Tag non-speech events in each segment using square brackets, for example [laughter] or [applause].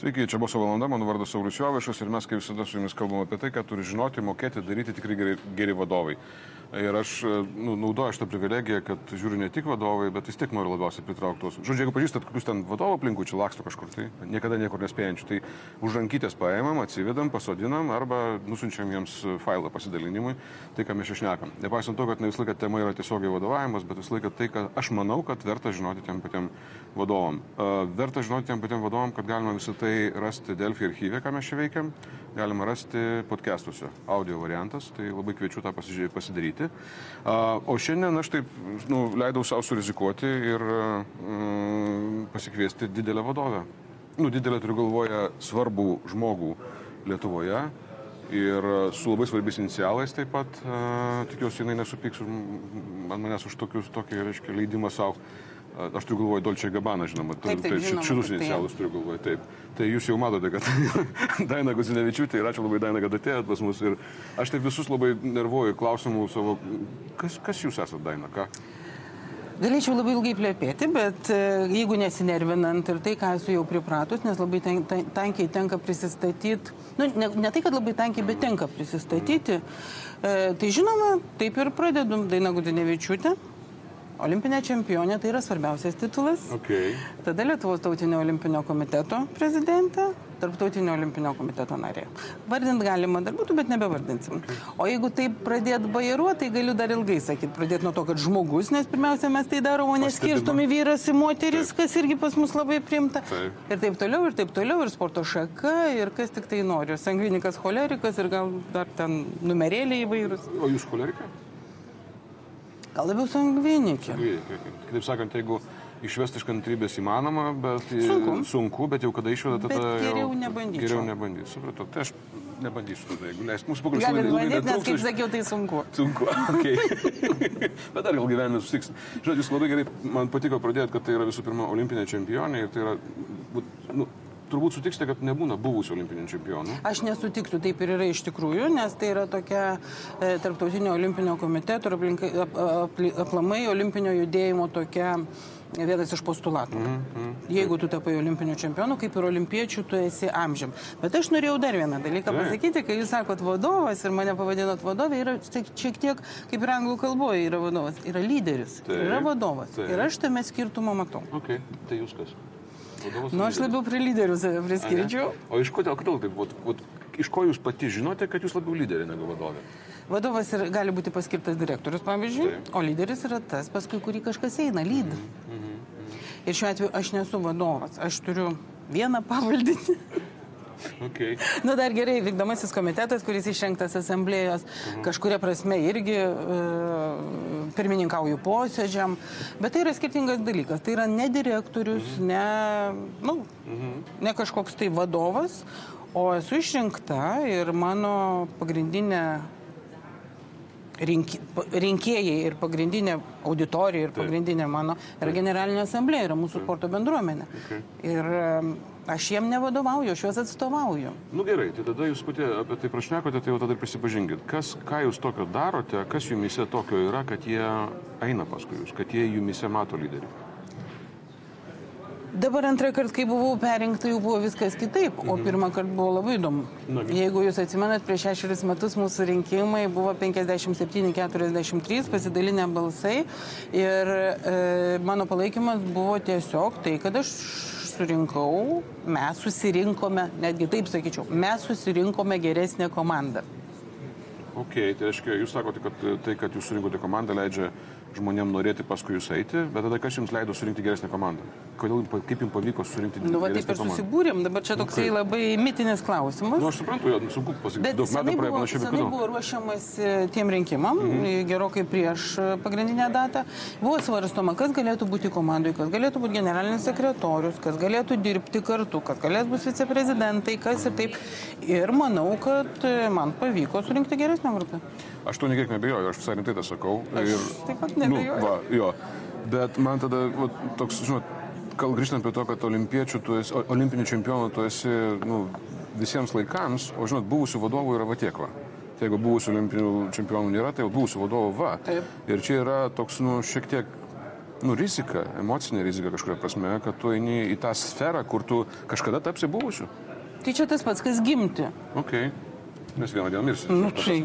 Sveiki, čia buvo valanda, mano vardas Saulis Jovaišas ir mes kaip visada su jumis kalbame apie tai, ką turi žinoti, mokėti, daryti tikrai geri, geri vadovai. Ir aš nu, naudoju šitą privilegiją, kad žiūriu ne tik vadovai, bet vis tiek noriu labiausiai pritrauktos. Žodžiu, jeigu pažįstat kokius ten vadovo aplinkų, čia laksto kažkur, tai niekada niekur nespėjančių, tai už rankytės paėmam, atsivedam, pasodinam arba nusinčiam jiems failą pasidalinimui, tai ką mes išnekam. Nepaisant to, kad ne visą laiką tema yra tiesiogiai vadovavimas, bet visą laiką tai, ką aš manau, kad verta žinoti tiem patiem vadovam. Uh, verta žinoti tiem patiem vadovam, kad galima visą tai rasti Delfi archyve, ką mes čia veikiam, galima rasti podcastuose, audio variantas, tai labai kviečiu tą pasidaryti daryti. O šiandien aš taip nu, leidau savo surizikuoti ir mm, pasikviesti didelę vadovę. Nu, didelę turiu galvoje svarbų žmogų Lietuvoje ir su labai svarbiais inicialais taip pat. Tikiuosi, jinai nesupyks ant manęs už tokius, tokį, reiškia, leidimą savo. Aš turiu galvoje Dolce Gabbana, žinoma, taip, taip, tai žinoma, šitus taip, inicialus turiu galvoje, taip. Tai jūs jau matote, kad Daina Guzinevičiūtė ir ačiū labai Daina, kad atėjot pas mus. Ir aš taip visus labai nervuoju klausimų savo, kas, kas jūs esate Daina, ką? Galėčiau labai ilgai plėpėti, bet jeigu nesinervinant ir tai, ką esu jau pripratus, nes labai ten, ten, tankiai tenka prisistatyti, nu, ne, ne tai, kad labai tankiai, bet tenka prisistatyti, e, tai žinoma, taip ir pradedu Daina Gudinevičiūtė. Olimpinė čempionė tai yra svarbiausias titulas. Okay. Tada Lietuvos tautinio olimpinio komiteto prezidentė, tarptautinio olimpinio komiteto narė. Vardint galima dar būtų, bet nebevardinsim. O jeigu taip pradėt bairuoti, tai galiu dar ilgai sakyti. Pradėti nuo to, kad žmogus, nes pirmiausia mes tai darome, neskirstomi vyras į moteris, taip. kas irgi pas mus labai primta. Taip. Ir taip toliau, ir taip toliau, ir sporto šaka, ir kas tik tai nori. Sangvinikas, cholerikas ir gal dar ten numerėliai įvairūs. O jūs cholerika? Gal labiau sangvinikė. Kitaip sakant, jeigu išvesti iš kantrybės įmanoma, bet Sunku. sunku bet jau kada išveda, tada Bet geriau jau, nebandyčiau. Geriau nebandysiu, supratau. Tai aš nebandysiu tada, jeigu leis. Mūsų Galit ilgai bandyti, nes kaip sakiau, tai sunku. Sunku, okay. [laughs] bet dar gal gyvenime susitiks. Žinot, jūs labai gerai, man patiko pradėti, kad tai yra visų pirma olimpinė čempionė ir tai yra, nu, turbūt sutiksite, kad nebūna buvusių olimpinių čempionų. Aš nesutiksiu, taip ir yra iš tikrųjų, nes tai yra tokia e, tarptautinio olimpinio komiteto ir aplinkai- ap, apli- aplamai olimpinio judėjimo tokia vienas iš postulatų. Mm, mm, Jeigu tu tapai olimpiniu čempionu, kaip ir olimpiečių, tu esi amžiam. Bet aš norėjau dar vieną dalyką pasakyti, kai jūs sakot vadovas ir mane pavadinot vadovė, yra šiek tiek kaip ir anglų kalboje yra vadovas, yra lyderis, Taip. yra vadovas. Taip. Ir aš tame skirtumą matau. Ok, tai jūs kas? Vadovas Nu, aš labiau prie lyderių save priskirčiau. O iš kodėl, kodėl taip buvo? Vat Iš ko jūs pati žinote, kad jūs labiau lyderė negu vadovė? Vadovas ir gali būti paskirtas direktorius, pavyzdžiui, Taip. o lyderis yra tas, paskui kurį kažkas eina, lydi. Ir šiuo atveju aš nesu vadovas, aš turiu vieną pavaldinį. [laughs] [laughs] Okay. Na dar gerai, vykdomasis komitetas, kuris išrinktas asamblėjos, kažkuria prasme irgi e, pirmininkauju posėdžiam, bet tai yra skirtingas dalykas. Tai yra ne direktorius, ne, nu, ne kažkoks tai vadovas, o esu išrinkta ir mano pagrindinė rinki, pa- rinkėjai ir pagrindinė auditorija ir pagrindinė mano yra generalinė asamblėja, yra mūsų sporto bendruomenė. Okay. Ir aš jiem nevadovauju, aš juos atstovauju. Nu gerai, tai tada jūs pati apie tai prašnekote, tai jau tada ir prisipažinkit. Kas, ką jūs tokio darote, kas jumise tokio yra, kad jie eina paskui jūs, kad jie jumise mato lyderį? Dabar antrą kartą, kai buvau perinkta, jau buvo viskas kitaip, o pirmą kartą buvo labai įdomu. Jeigu jūs atsimenat, prieš šešerius metus mūsų rinkimai buvo 57-43 pasidalinę balsai ir e, mano palaikymas buvo tiesiog tai, kad aš surinkau, mes susirinkome, netgi taip sakyčiau, mes susirinkome geresnę komandą. Ok, tai reiškia, jūs sakote, kad tai, kad jūs surinkote komandą, leidžia žmonėm norėti paskui jūs eiti, bet tada kas jums leido surinkti geresnę komandą? Kodėl, kaip jums pavyko surinkti Nu, va taip geresnę ir komandą? susibūrėm, dabar čia toksai kaip? labai mitinis klausimas. Nu, aš suprantu, jo, sunku pasakyti, daug metų praėjo panašiai, senai buvo ruošiamas tiem rinkimam, mhm. gerokai prieš e, pagrindinę datą. Buvo svarstoma, kas galėtų būti komandai, kas galėtų būti generalinis sekretorius, kas galėtų dirbti kartu, kas galėtų būti viceprezidentai, kas ir taip. Ir manau, kad e, man pavyko surinkti geresnę grupę. Aš to niekiek nebejoju, aš visai rimtai tą sakau. Aš ir, taip pat neabejoju. Nu, va, jo. Bet man tada va, toks, žinot, kal grįžtant prie to, kad olimpiečių tu esi, olimpinių čempionų tu esi nu, visiems laikams, o žinot, buvusių vadovų yra va tiek va. Tai jeigu buvusių olimpinių čempionų nėra, tai jau buvusių vadovų va. Taip. Ir čia yra toks, nu, šiek tiek nu, rizika, emocinė rizika kažkuria prasme, kad tu eini į tą sferą, kur tu kažkada tapsi buvusiu. Tai čia tas pats, kas gimti. Ok. Nes vieną dieną mirsi. Nu, Ta tai-.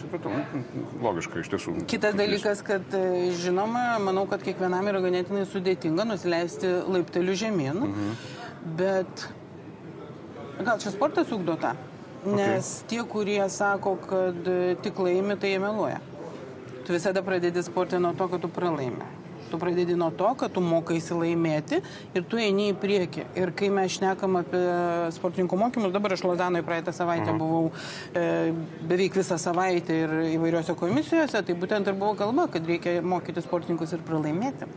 Supratau, nu, logiška iš tiesų. Kitas dalykas, kad e, žinoma, manau, kad kiekvienam yra ganėtinai sudėtinga nusileisti laipteliu žemyn, mhm. bet gal čia sportas ugdo tą? Nes tie, kurie sako, kad e, tik laimi, tai jie meluoja. Tu visada pradedi sportą nuo to, kad tu pralaimi. Tu pradedi nuo to, kad tu mokaisi laimėti ir tu eini į priekį. Ir kai mes šnekam apie sportininkų mokymus, dabar aš Lozanoje praeitą savaitę Aha. buvau e, beveik visą savaitę ir įvairiose komisijose, tai būtent ir buvo kalba, kad reikia mokyti sportininkus ir pralaimėti.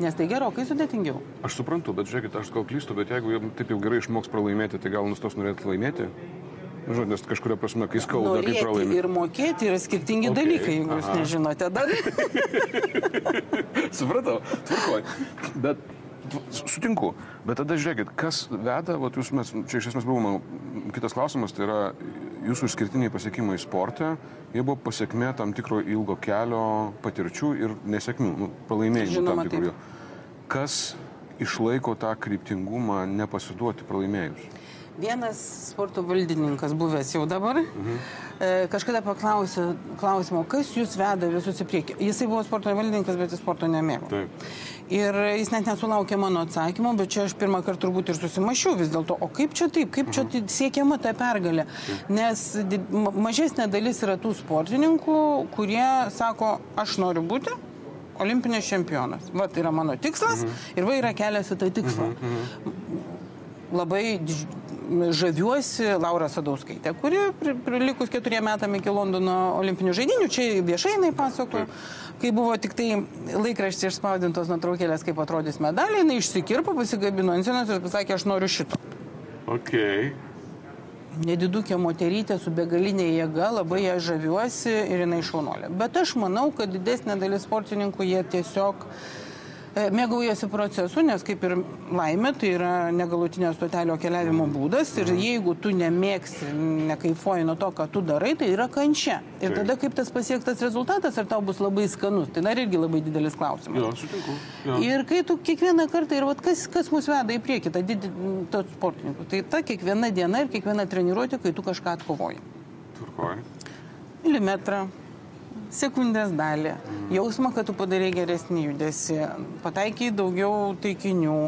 Nes tai gerokai sudėtingiau. Aš suprantu, bet žiūrėkit, aš gal klystu, bet jeigu taip jau gerai išmoks pralaimėti, tai gal nustos norėti laimėti? Žodžiu, nes kažkuria prasme, kai skauda, kai Norėti pralaimi. ir mokėti yra skirtingi Ok, dalykai, jeigu jūs aha. nežinote. Dar [laughs] Supratau, tvarkoj. Bet sutinku. Bet tada žiūrėkit, kas veda, vat, jūs mes, čia iš esmės buvo mano kitas klausimas, tai yra jūsų išskirtiniai pasiekimai sporte, jie buvo pasiekmė tam tikro ilgo kelio patirčių ir nesėkmių, nu, pralaimėjimų Žinoma, tam tikrų. Kas išlaiko tą kryptingumą nepasiduoti pralaimėjus? Vienas sporto valdininkas, buvęs jau dabar, mhm. kažkada paklausė klausimo, kas jūs veda visus į priekį. Jisai buvo sporto valdininkas, bet jis sporto nemėgo. Taip. Ir jis net nesulaukė mano atsakymo, bet čia aš pirmą kartą turbūt ir susimašiau vis dėlto, o kaip čia taip, kaip čia tai siekiama ta pergalė. Nes mažesnė dalis yra tų sportininkų, kurie sako, aš noriu būti olimpinės čempionas. Va, tai yra mano tikslas ir va yra kelias į tą tikslą. Labai dž- žaviuosi Laura Sadauskaitė, kuri pri- prilikus keturiem metam iki Londono olimpinių žaidinių, čia viešai jinai pasako, kai buvo tik tai laikraštį išspaudintos nuotraukėlės, kaip atrodys medaliai, jinai išsikirpo, pasigabino ant sienos ir pasakė, aš noriu šito. Ok. Nedidukė moterytė su begalinė jėga, labai ją žaviuosi ir jinai šaunolė. Bet aš manau, kad didesnė dalis sportininkų jie tiesiog e, mėgaujasi procesu, nes kaip ir laimė, tai yra negalutinio stotelio keliavimo būdas ir jeigu tu nemėgsi, nekaifuoji nuo to, ką tu darai, tai yra kančia. Ir tada kaip tas pasiektas rezultatas, ar tau bus labai skanus, tai dar irgi labai didelis klausimas. Jo, sutinku. Jo. Ir kai tu kiekvieną kartą, ir vat kas, kas mus veda į priekį, ta didi, tos sportininkų, tai ta kiekviena diena ir kiekviena treniruotė, kai tu kažką atkovoji. Tvarkoj. Milimetrą, sekundės dalį, jausmą, kad tu padarai geresnį judesi, pataikiai daugiau taikinių,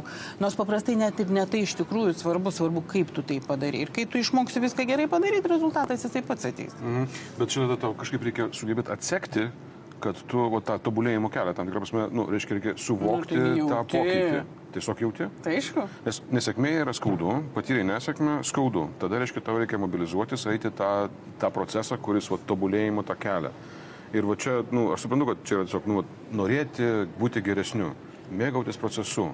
nors paprastai net ir ne tai iš tikrųjų svarbu, svarbu, kaip tu tai padarai. Ir kai tu išmoksi viską gerai padaryti, rezultatas jisai pats ateis. Mhm. Bet čia tada tau kažkaip reikia sugebėti atsekti, kad tu va, tą tobulėjimo kelią, tam tikrą prasme, nu, reiškia, reikia suvokti Nu, tai tą pokytį. Tiesiog jauti. Tai aišku. Nes nesėkmė yra skaudu, patyrė nesėkmę, skaudu. Tada reiškia, tau reikia mobilizuotis, eiti tą, tą procesą, kuris va, tobulėjimo tą kelią. Ir va čia, nu, aš suprantu, kad čia yra tiesiog nu, norėti būti geresniu, mėgautis procesu.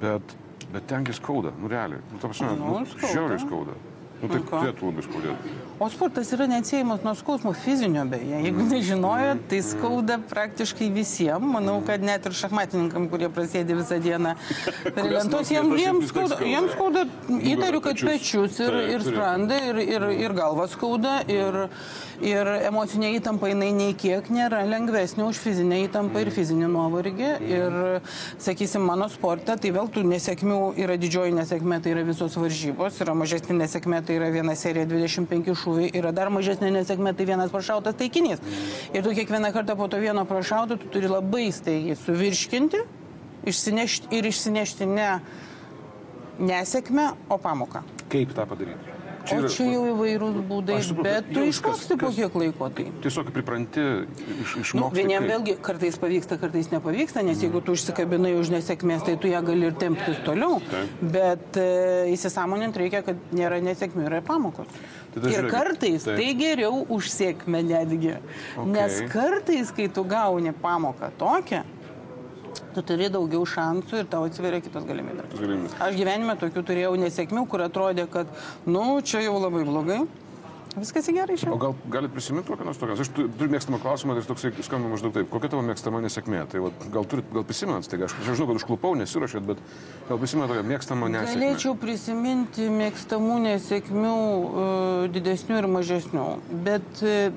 Bet, bet tengi skauda, nu realiai. Nu, ta prasme, Nu, nu, skauda. žiauriai skauda. Nu, tai turėtų labai skaudėti. O sportas yra neatsiejamas nuo skausmo fizinio beje. Jeigu nežinojot, tai skauda praktiškai visiems. Manau, kad net ir šachmatininkam, kurie prasėdi visą dieną [laughs] prie lentos, jiems, jiems skauda, jiems skauda įtariu, kad pečius. ir, ir sprandą, ir, ir, ir galva skauda, ir, ir emocinė įtampa jinai nei kiek nėra lengvesnė už fizinę įtampą ir fizinį nuovargį. Ir, sakysim, mano sporte, tai vėl tų nesėkmių yra didžioji nesėkmė, tai yra visos varžybos, yra mažesnė nesėkmė, tai yra viena serija 25 šūviai, yra dar mažesnė nesėkmė, tai vienas prašautas taikinys. Ir tu kiekvieną kartą po to vieno prašauto, tu turi labai staigiai suvirškinti išsinešti, ir išsinešti ne nesėkmę, o pamoką. Kaip tą padaryti? O yra- čia jau įvairūs būdai, suprantu, bet tu išmoksti po kiek laiko tai. Tiesiog pripranti iš, Nu, išmokti. vieniem kaip. vėlgi kartais pavyksta, kartais nepavyksta, nes jeigu tu užsikabinai už nesėkmės, tai tu ją gali ir temptis toliau. Taip. Bet e, įsisamonint reikia, kad nėra nesėkmių, yra pamokos. Tada ir žiūrėkit, kartais taip. tai geriau už sėkmę netgi. Ok. Nes kartais, kai tu gauni pamoką tokią, tu turi daugiau šansų ir tau atsiveria kitos galimybės. Galimybės. Aš gyvenime tokių turėjau nesėkmių, kur atrodė, kad, nu, čia jau labai blogai. Viskas į gerai O išėjo. gal galit prisiminti kokią nors tokią? Aš tu- turiu mėgstamą klausimą, tai toksai skamba maždaug taip. Kokia tavo mėgstama nesėkmė? Tai vat, gal, turit, gal prisimenat, tai aš, aš žinau, kad užklupau, nesirašėt, bet gal prisimenat tokią mėgstamą nesėkmę? Galėčiau prisiminti mėgstamų nesėkmių e, didesnių ir mažesnių, bet e,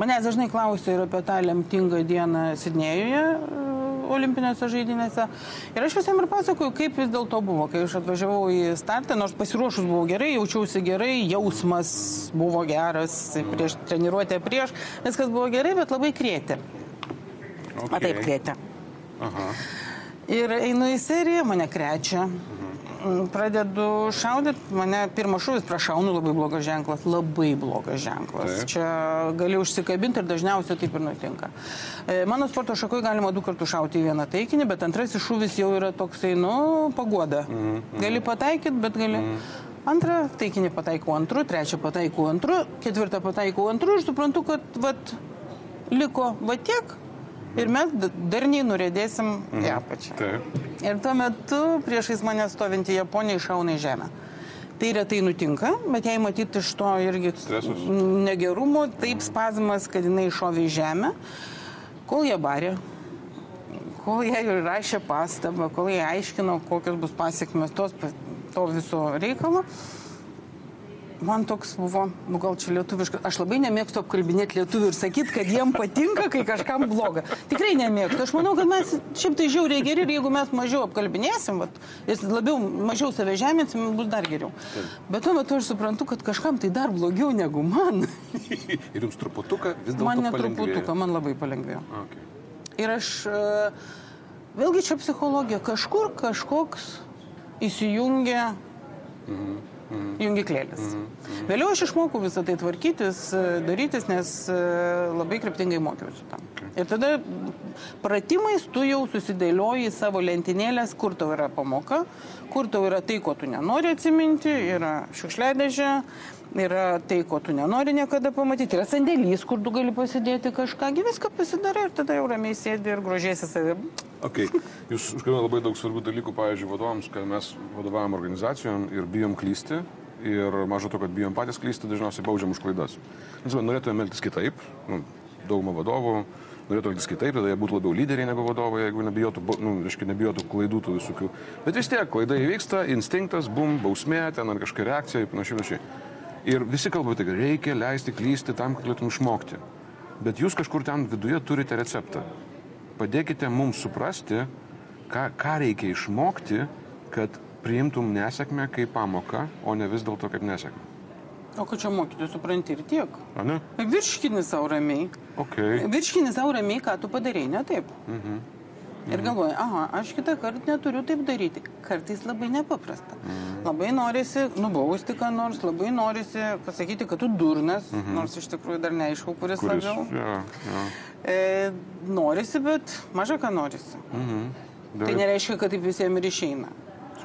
manęs dažnai klausia ir apie tą lemtingą dieną Sidnėjuje, e, olimpinėse žaidynėse. Ir aš visiems ir pasakoju, kaip vis dėlto buvo, kai aš atvažiavau į startą, nors pasiruošus buvau gerai, jaučiausi gerai, jausmas buvo geras, prieš treniruotę prieš, viskas buvo gerai, bet labai krėtė. Okay. A taip krėtė. Aha. Ir einu į seriją, mane krečia. Mhm pradedu šaudyti, mane pirmas šūvis prašaunu, labai blogas ženklas, labai blogas ženklas. Taip. Čia gali užsikabinti ir dažniausiai taip ir nutinka. E, mano sporto šakoje galima du kartus šauti į vieną taikinį, bet antrasis šūvis jau yra toksai, nu, pagoda. Mm -hmm. Gali pataikyti, bet gali... Mm -hmm. Antrą taikinį pataikau antru, trečią pataikau antru, ketvirtą pataikau antru ir suprantu, kad vat, liko va tiek, ir mes darniai nurėdėsim mhm. į apačią. Taip. Ir tuo metu priešais mane stovinti Japonija iššauna į žemę. Tai retai nutinka, bet jai matyti iš to irgi Stresus. negerumo, taip spazmas, kad jinai iššovė į žemę, kol jie barė, kol jie rašė pastabą, kol jie aiškino, kokios bus pasiekmes to viso reikalo man toks buvo, nu gal čia lietuviškas, aš labai nemėgstu apkalbinėti lietuvių ir sakyti, kad jiem patinka, kai kažkam bloga. Tikrai nemėgstu. Aš manau, kad mes šiaip tai žiauriai geri ir jeigu mes mažiau apkalbinėsim, vat, ir labiau, mažiau save žeminsim, bus dar geriau. Bet tuo metu aš suprantu, kad kažkam tai dar blogiau negu man. [laughs] ir jums truputuką vis dėlto? Man netruputuką, man labai palengvėjo. Okay. Ir aš, e, vėlgi čia psichologija, kažkur kažkoks įsijungia. Mhm mhm. jungiklėlis. Mhm. Mhm. Vėliau aš išmokau visą tai tvarkytis, darytis, nes e, labai kryptingai mokiausi tam. Okay. Ir tada pratimais tu jau susidėlioji savo lentynėlės, kur tau yra pamoka, kur tau yra tai, ko tu nenori atsiminti, yra šiukšliadežė yra tai, ko tu nenori niekada pamatyti, yra sandėlys, kur tu gali pasidėti kažką, viską pasidarai ir tada jau ramiai sėdi ir grožėsi savimi. Okay. Jūs užkabinote labai daug svarbių dalykų, pavyzdžiui, vadovams, kad mes vadovavom organizacijom ir bijom klysti. Ir mažo to, kad bijom patys klysti, dažniausiai baudžiam už klaidas. Mes norėtume elgtis kitaip, nu, daugumą vadovų norėtų elgtis kitaip, tada jie būtų labiau lyderiai negu vadovai, jeigu nebijotų, nu, reiškia, nebijotų klaidų tų visokių. Bet vis tiek, klaida įvyksta, instinktas, bum, bausmė, ten ar kažkokia reakcija ir panašiai, panašiai. Ir visi kalba, tai reikia leisti klysti tam, kad galėtum išmokti. Bet jūs kažkur ten viduje turite receptą. Padėkite mums suprasti, ką, ką reikia išmokti, kad priimtum nesėkmę kaip pamoką, o ne vis dėlto kaip nesėkmę. O ką čia mokyti, supranti ir tiek. A ne? Virškini savo ramiai. Okay. Virškini savo ramiai, ką tu padarėjai, ne taip. Mhm. Ir mhm. galvoju, aha, aš kitą kartą neturiu taip daryti. Kartais labai nepaprasta. Mhm. Labai norisi nubausti ką nors, labai norisi pasakyti, kad tu durnas, mhm. nors iš tikrųjų dar neaišku, kuris, kuris labiau. Ja, ja. E, norisi, bet maža ką norisi. Mhm. Dar... Tai nereiškia, kad taip visiems ir išeina.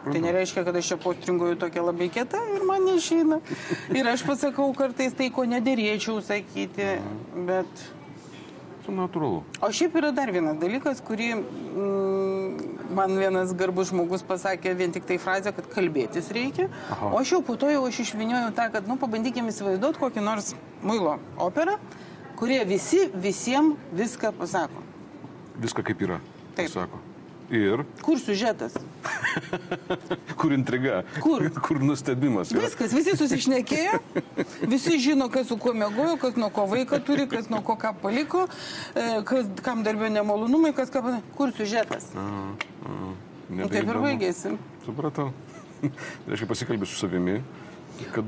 Tai nereiškia, kad aš čia postringuoju tokia labai kieta ir man neišeina. [laughs] Ir aš pasakau kartais tai, ko nedėrėčiau sakyti, mhm. bet Tai natūralu. O šiaip yra dar vienas dalykas, kurį mm, man vienas garbus žmogus pasakė vien tik tai frazę, kad kalbėtis reikia. Aha. O aš jau po to jau aš išviniojau tą, kad, nu, pabandykime įsivaizduoti kokį nors muilo operą, kurie visi visiems viską pasako. Viską kaip yra. Taip. Pasako. Ir. Kur sužetas? [laughs] Kur intriga? Kur? [laughs] Kur nustebimas? Yra? Viskas, visi susišnekėjo, visi žino, kas su kuo mėgojo, kas nuo ko vaiką turi, kas nuo ko ką paliko, e, kas, kam darbė nemalonumai, kas ką padarė. Kur sužetas? Aha, aha. Nu, taip ir baigėsi. Supratau. [laughs] Reiškia, pasikalbė su savimi.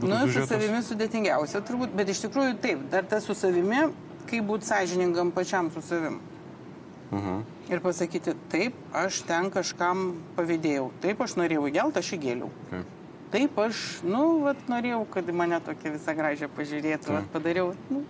Na, nu, su savimi sudėtingiausia turbūt, bet iš tikrųjų taip, dar tas su savimi, kaip būti sąžiningam pačiam su savimi. -huh. Ir pasakyti, taip, aš ten kažkam pavydėjau, taip, aš norėjau įgelt, aš įgėliau. Taip. taip, aš, nu, vat, norėjau, kad mane tokia visą gražią pažiūrėtų, vat, padariau. Nu,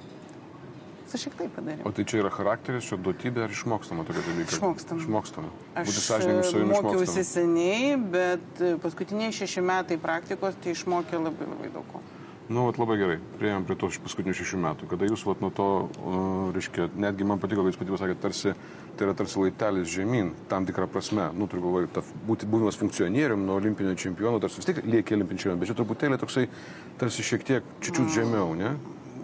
Aš šiek tiek padariau. O tai čia yra charakteris, čia duotybė ar išmokstama tokia dalyka? Išmokstama. Išmokstama. Aš mokiausi seniai, bet e, paskutiniai šeši metai praktikos tai išmokė labai labai daug ko. Nu, vat, labai gerai, prieėm prie tos paskutinių šešių metų, kada jūs, vat, nuo to, uh, reiškia, netgi man patiko, kad jūs pati pasakėte, tarsi, tai yra tarsi laitelis žemyn, tam tikrą prasme, nu, turiu galvoje, būti būdamas funkcionierium nuo olimpinio čempiono, tarsi vis tiek lieki olimpinio čempiono, bet čia truputėlį toksai, tarsi šiek tiek čiūčiut žemiau, ne?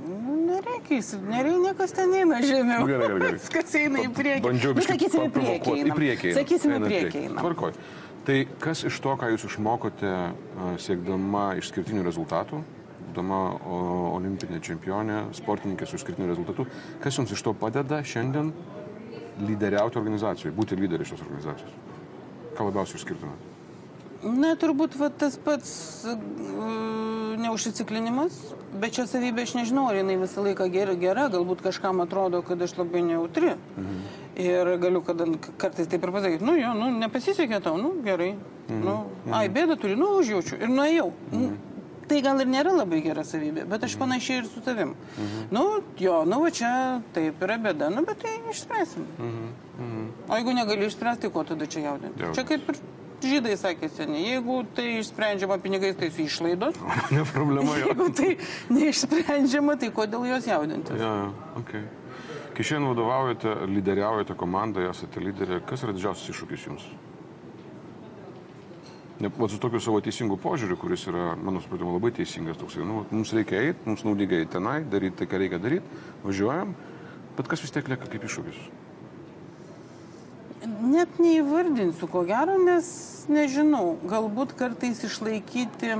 Nu, nereikia, nereikia, niekas ten eina žemiau. Nu, gerai, gerai, gerai. [laughs] Viskas eina į priekį. Bandžiau nu, sakysime, į priekį. Į priekį. Sakysime, į priekį. Tvarkoj. Tai kas iš to, ką jūs išmokote siekdama išskirtinių rezultatų, būdama olimpinė čempionė, sportininkė su išskirtiniu rezultatu. Kas jums iš to padeda šiandien lyderiauti organizacijoje, būti lyderiu šios organizacijos? Ką labiausiai išskirtumėte? Na, turbūt va, tas pats uh, neužsiciklinimas, bet čia savybė aš nežinau, ar jinai visą laiką gera, gera, galbūt kažkam atrodo, kad aš labai nejautri. Mhm. Ir galiu kada, kartais taip ir pasakyti, nu jo, nu, nepasisekė tau, nu gerai, mhm. nu, ai, bėda turi, nu užjaučiu ir nuėjau. Mhm. Tai gal ir nėra labai gera savybė, bet aš panašiai ir su tavim. Mhm. Nu, jo, nu, va čia taip yra bėda, nu, bet tai išspręsim. Mhm. Mhm. O jeigu negali išspręsti, tai ko tada čia jaudinti? Čia kaip ir žydai sakė seniai, jeigu tai išsprendžiama pinigais, tai su išlaidos. [laughs] Ne problema jau. Jeigu tai neišsprendžiama, tai kodėl jos jaudinti? Ja, okay. Kai šiandien vadovaujate, lyderiaujate komandą, esate lyderė, kas yra didžiausias iššūkis jums? Vat su tokiu savo teisingu požiūriu, kuris yra, mano supratimu, labai teisingas toksai, nu, mums reikia eiti, mums naudinga eiti tenai, daryti tai, ką reikia daryti, važiuojam, bet kas vis tiek lieka kaip iššūkis? Net neįvardinsiu, ko gero, nes nežinau, galbūt kartais išlaikyti,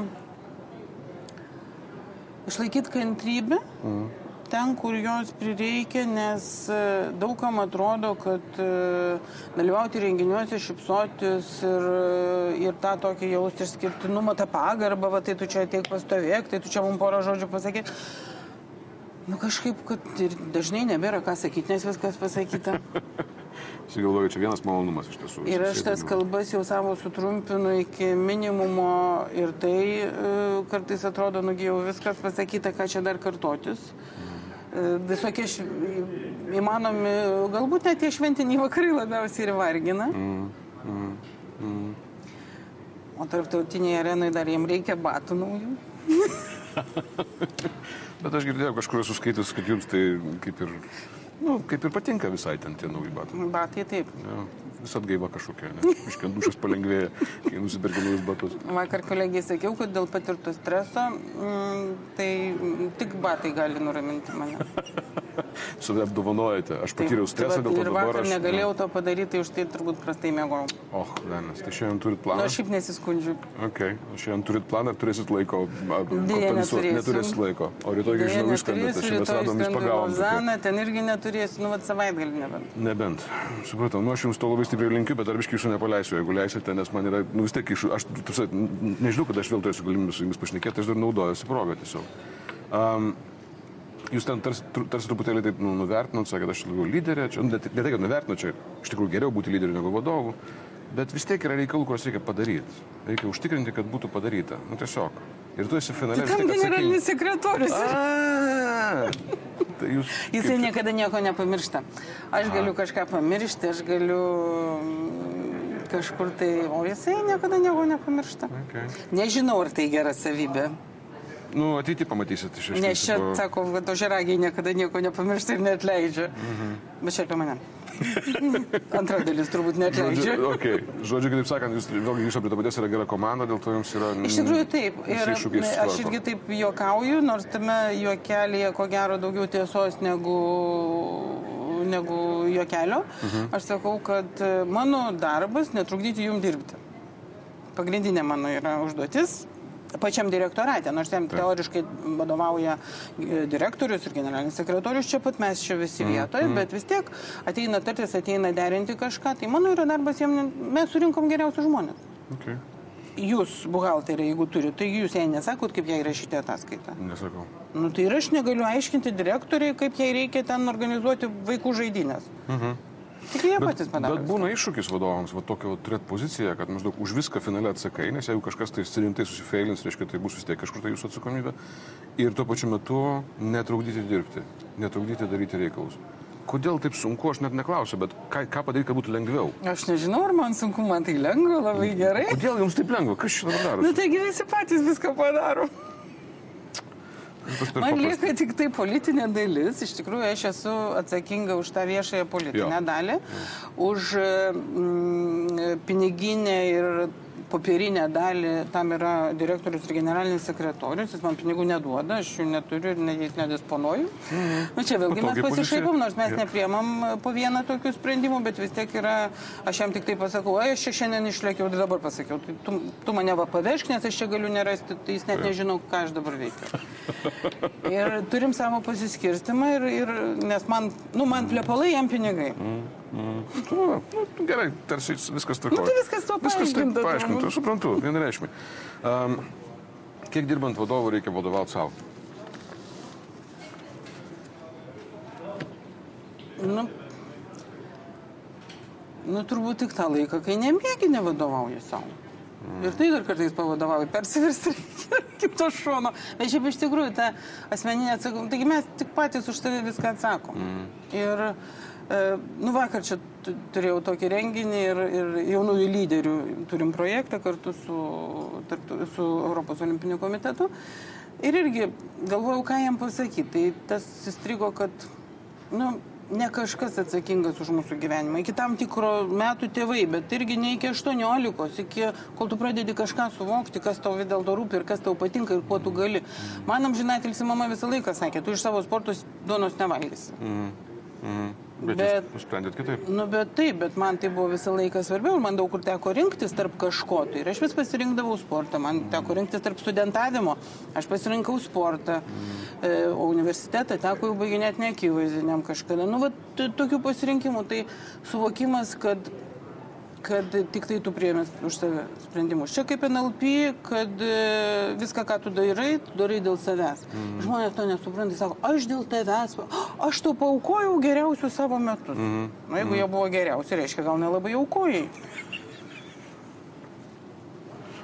išlaikyti kantrybę mm. Ten, kur jos prireikia, nes e, daugam atrodo, kad e, dalyvauti renginiuose, šipsotis ir, e, ir tą tokį jausti išskirtinumą, tą pagarbą, va, tai tu čia ateik pastovėk, tai tu čia mums porą žodžių pasakyk. Nu kažkaip, kad ir dažnai nebėra ką sakyti, nes viskas pasakyta. [laughs] Sigalvoju, čia vienas malonumas iš tiesų. Ir aš tas kalbas jau savo sutrumpinu iki minimumo ir tai e, kartais atrodo, nugi jau viskas pasakyta, ką čia dar kartotis. Mhm. Visokie š... įmanomi, galbūt net tie šventiniai vakarai labiausiai ir vargina. Mm. Mm. Mm. O tarptautinėje arenoje dar jiems reikia batų naujų. [laughs] Bet aš girdėjau kažkur esu skaitęs, kad jums tai kaip ir Nu, kaip ir patinka visai ten tie nauji batai. Batai taip. Ja, vis atgaiva kažkokia, nes iškent dušas palengvėja, kai nusipirka naujus batus. Vakar kolegijai sakiau, kad dėl patirto streso, mm, tai tik batai gali nuraminti mane. [laughs] Save apdovanojate. Aš patyriau stresą tai dėl to. Ir vakar aš, negalėjau to padaryti, už tai turbūt prastai mėgau. Oh, Danas, tai šiandien turit planą? Na, nu, šiaip nesiskundžiu. Okay. Šiandien turit planą ir turėsit laiko. Dėja, neturėsit laiko. O rytoj grįžau išskambinti. Šiandien mes radom iš pagalbos. Zana, ten irgi neturėsiu, nu, vad savaitgalį nebent. Nebent. Supratau, nu aš jums to labai stipriai linkiu, bet ar biškai jūsų nepaleisiu, jeigu leisite, nes man yra, nu vis tiek, iš, aš tusi, nežinau, kad aš vėl turėsiu galimybę su jumis pašnekėti, aš dar naudojuosi progą tiesiog. Um, jūs ten tarsi, tarsi truputėlį taip nu, nuvertinot, sakėt, aš labiau lyderė, čia, ne, ne tai, kad nuvertinot, čia iš tikrųjų geriau būti lyderiu negu vadovu, bet vis tiek yra reikalų, kuriuos reikia padaryti. Reikia užtikrinti, kad būtų padaryta. Nu tiesiog. Ir tu esi finale. Tai kam generalinis sekretorius? [laughs] Tai jūs, Jisai kaip... niekada nieko nepamiršta. Aš A. galiu kažką pamiršti, aš galiu mm, kažkur tai, o jisai niekada nieko nepamiršta. Okay. Nežinau, ar tai gera savybė. Nu, ateitį pamatysit iš esmės. Nes čia, sako, kad ožeragiai niekada nieko nepamiršta ir neatleidžia. Mhm. Bet čia apie mane. [laughs] Antra dalis turbūt neatleidžia. Žodžiu, okay. Žodžiu, kitaip sakant, jūs vėlgi grįžtate prie to paties, yra gera komanda, dėl to jums yra... Iš tikrųjų taip. Ir aš irgi taip juokauju, nors tame juokelėje ko gero daugiau tiesos negu negu juokelio. Mhm. Aš sakau, kad mano darbas netrukdyti jums dirbti. Pagrindinė mano yra užduotis pačiam direktorate, nors jam teoriškai vadovauja e, direktorius ir generalinis sekretorius, čia pat mes čia visi mm, vietoje, mm. bet vis tiek ateina tartis, ateina derinti kažką, tai mano yra darbas, jiem, mes surinkom geriausius žmonės. Okay. Jūs, buhalteriai, jeigu turite, tai jūs jai nesakot, kaip jai rašyti ataskaitą. Nesakau. Nu tai ir aš negaliu aiškinti direktoriai, kaip jai reikia ten organizuoti vaikų žaidynės. Mhm. Tik jie patys padaro. Bet būna iššūkis vadovams, va tokio turėti poziciją, kad maždaug už viską finale atsakai, nes jeigu kažkas tai rimtai susifeilins, reiškia, tai bus vis tiek kažkur tai jūsų atsakomybė. Ir tuo pačiu metu netrukdyti dirbti, netrukdyti daryti reikalus. Kodėl taip sunku, aš net neklausiu, bet ką, ką padaryti, kad būtų lengviau? Aš nežinau, ar man sunku, man tai lengva, labai gerai. Kodėl jums taip lengva? Kas šitą daro? Na taigi visi patys viską padaro. Man lieka tik tai politinė dalis. Iš tikrųjų, aš esu atsakinga už tą viešąją politinę jo. dalį, už mm, piniginę ir popierinę dalį, tam yra direktorius ir generalinis sekretorius, jis man pinigų neduoda, aš jų neturiu ir ne, jais nedisponuoju. Mhm. Na čia vėlgi Patogiai mes pasišaipom, nors mes nepriemam po vieną tokių sprendimų, bet vis tiek yra, aš jam tik tai pasakau, aš čia šiandien išlėkiau, tai dabar pasakiau, tai tu, tu mane va pavežk, nes aš čia galiu nerasti, tai jis net nežinau, ką aš dabar veikiu. Ir turim savo pasiskirstimą, ir, ir, nes man, nu, man plepalai jam pinigai. Mm. Mm. Nu, nu, gerai, tarsi viskas tvarkoja. Nu, tai viskas tuo Viskas taip paaiškinta paaiškinta, turbūt. aš suprantu, vienareikšmiai. Um, kiek dirbant vadovu reikia vadovauti savo? Nu, nu, turbūt tik tą laiką, kai nemėgi nevadovauja savo. Ir tai dar kartais pavadovauja, persiversti kito šono. Bet šiaip iš tikrųjų ta asmeninė atsakomybė, taigi mes tik patys už save viską atsakom. Ir, e, nu vakar čia tu- turėjau tokį renginį ir, ir jaunųjų lyderių turim projektą kartu su, su Europos olimpiniu komitetu. Ir irgi galvojau, ką jam pasakyti. Tai tas įstrigo, kad, nu, ne kažkas atsakingas už mūsų gyvenimą. Iki tam tikro metų tėvai, bet irgi ne iki 18, iki kol tu pradedi kažką suvokti, kas tau vis dėlto rūpi ir kas tau patinka ir kuo tu gali. Man amžinatilsi mama visą laiką sakė, tu iš savo sportus duonos nevalgysi. Mm. Bet, bet Bet- nusprendėt kitaip. Nu, bet taip, bet man tai buvo visą laiką svarbiau man daug kur teko rinktis tarp kažko. Tai ir aš vis pasirinkdavau sportą, man teko rinktis tarp studentavimo. Aš pasirinkau sportą, e, o universitetą teko jau baiginėti neakivaizdiniam kažkada. Nu, va, tokių pasirinkimų. Tai suvokimas, kad kad tik tai tu priėmės už save sprendimus. Čia kaip NLP, kad e, viską, ką tu darai, tu darai dėl savęs. Mm. Žmonės to nesupranta, sako, aš dėl tavęs, [gasps] aš tau paukojau geriausius savo metus. Mm. Na, jeigu mm. jie buvo geriausi, reiškia, gal nelabai aukojai.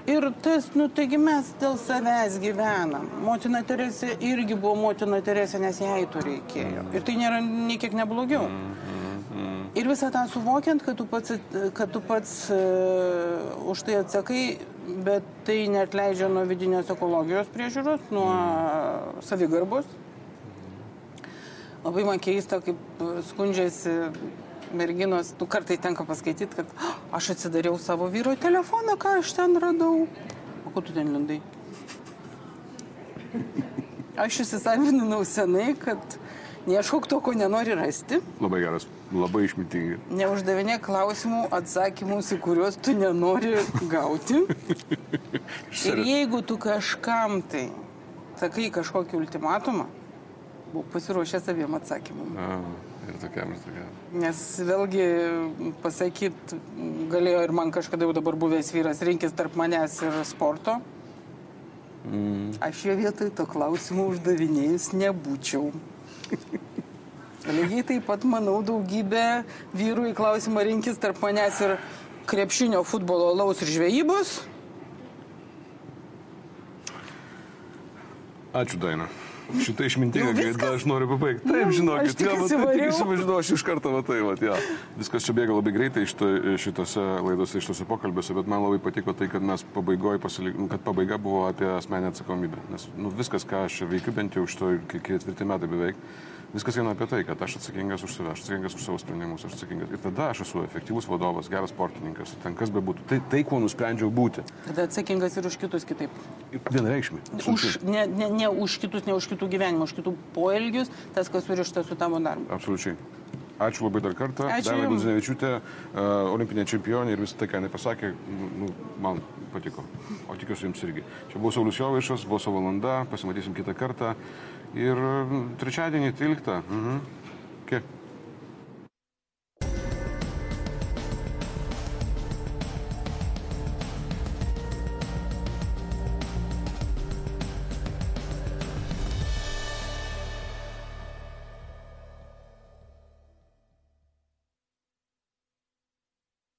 Ir tas, nu, taigi mes dėl savęs gyvenam. Motina Teresė irgi buvo motina Teresė, nes jai to reikėjo. Ir tai nėra nei kiek neblogiau. Ir visą tą suvokiant, kad tu pats, kad tu pats uh, už tai atsakai, bet tai net leidžia nuo vidinės ekologijos priežiūros, nuo savigarbos. Labai man keista, kaip skundžiasi merginos, tu kartai tenka paskaityti, kad "Ah, aš atsidariau savo vyro telefoną, ką aš ten radau. O ko tu ten lindai? Aš įsisavinau senai, kad neieškok to, ko nenori rasti. Labai geras, labai išmintingai. Neuždavinė klausimų, atsakymus, į kuriuos tu nenori gauti. [laughs] Ir jeigu tu kažkam tai sakai kažkokį ultimatumą, būk pasiruošęs saviem atsakymam. Ir tokiam, ir tokiam. Nes vėlgi pasakyt, galėjo ir man kažkada jau dabar buvęs vyras rinkis tarp manęs ir sporto. Mm. Aš jo vietoj to klausimų uždavinėjus nebūčiau. Lygiai taip pat manau daugybė vyrų į klausimą rinkis tarp manęs ir krepšinio, futbolo, laus ir žvejybos. Ačiū, Daina. Šitą išmintingą gaida viskas? aš noriu pabaigti. Taip, Nu, žinokit, aš tik įsivažiuoju, aš iš karto matai, va, ja. Viskas čia bėga labai greitai šito, šitose laidose, šitose pokalbiuose, bet man labai patiko tai, kad mes pabaigoje pasilikom, kad pabaiga buvo apie asmenę atsakomybę. Nes nu, viskas, ką aš veikiu, bent jau iš to ketvirtį metai beveik, viskas eina apie tai, kad aš atsakingas už save, aš atsakingas už savo sprendimus, aš atsakingas. Ir tada aš esu efektyvus vadovas, geras sportininkas, ten kas bebūtų. Tai, tai kuo nusprendžiau būti. Tada atsakingas ir už kitus kitaip. Vienareikšmiai. Už, ne, ne, ne už kitus, ne už kitų gyvenimą, už kitų poelgius, tas, kas surišta su tavo darbu. Absoliučiai. Ačiū labai dar kartą. Jum. Gudzinevičiūtė, uh, olimpinė čempionė ir visą tai, ką jinai pasakė, nu, man patiko. O tikiuosi jums irgi. Čia buvo Saulis Jovaišas, buvo savo valanda, pasimatysim kitą kartą. Ir mm, trečiadienį 13. Mhm. Kiek?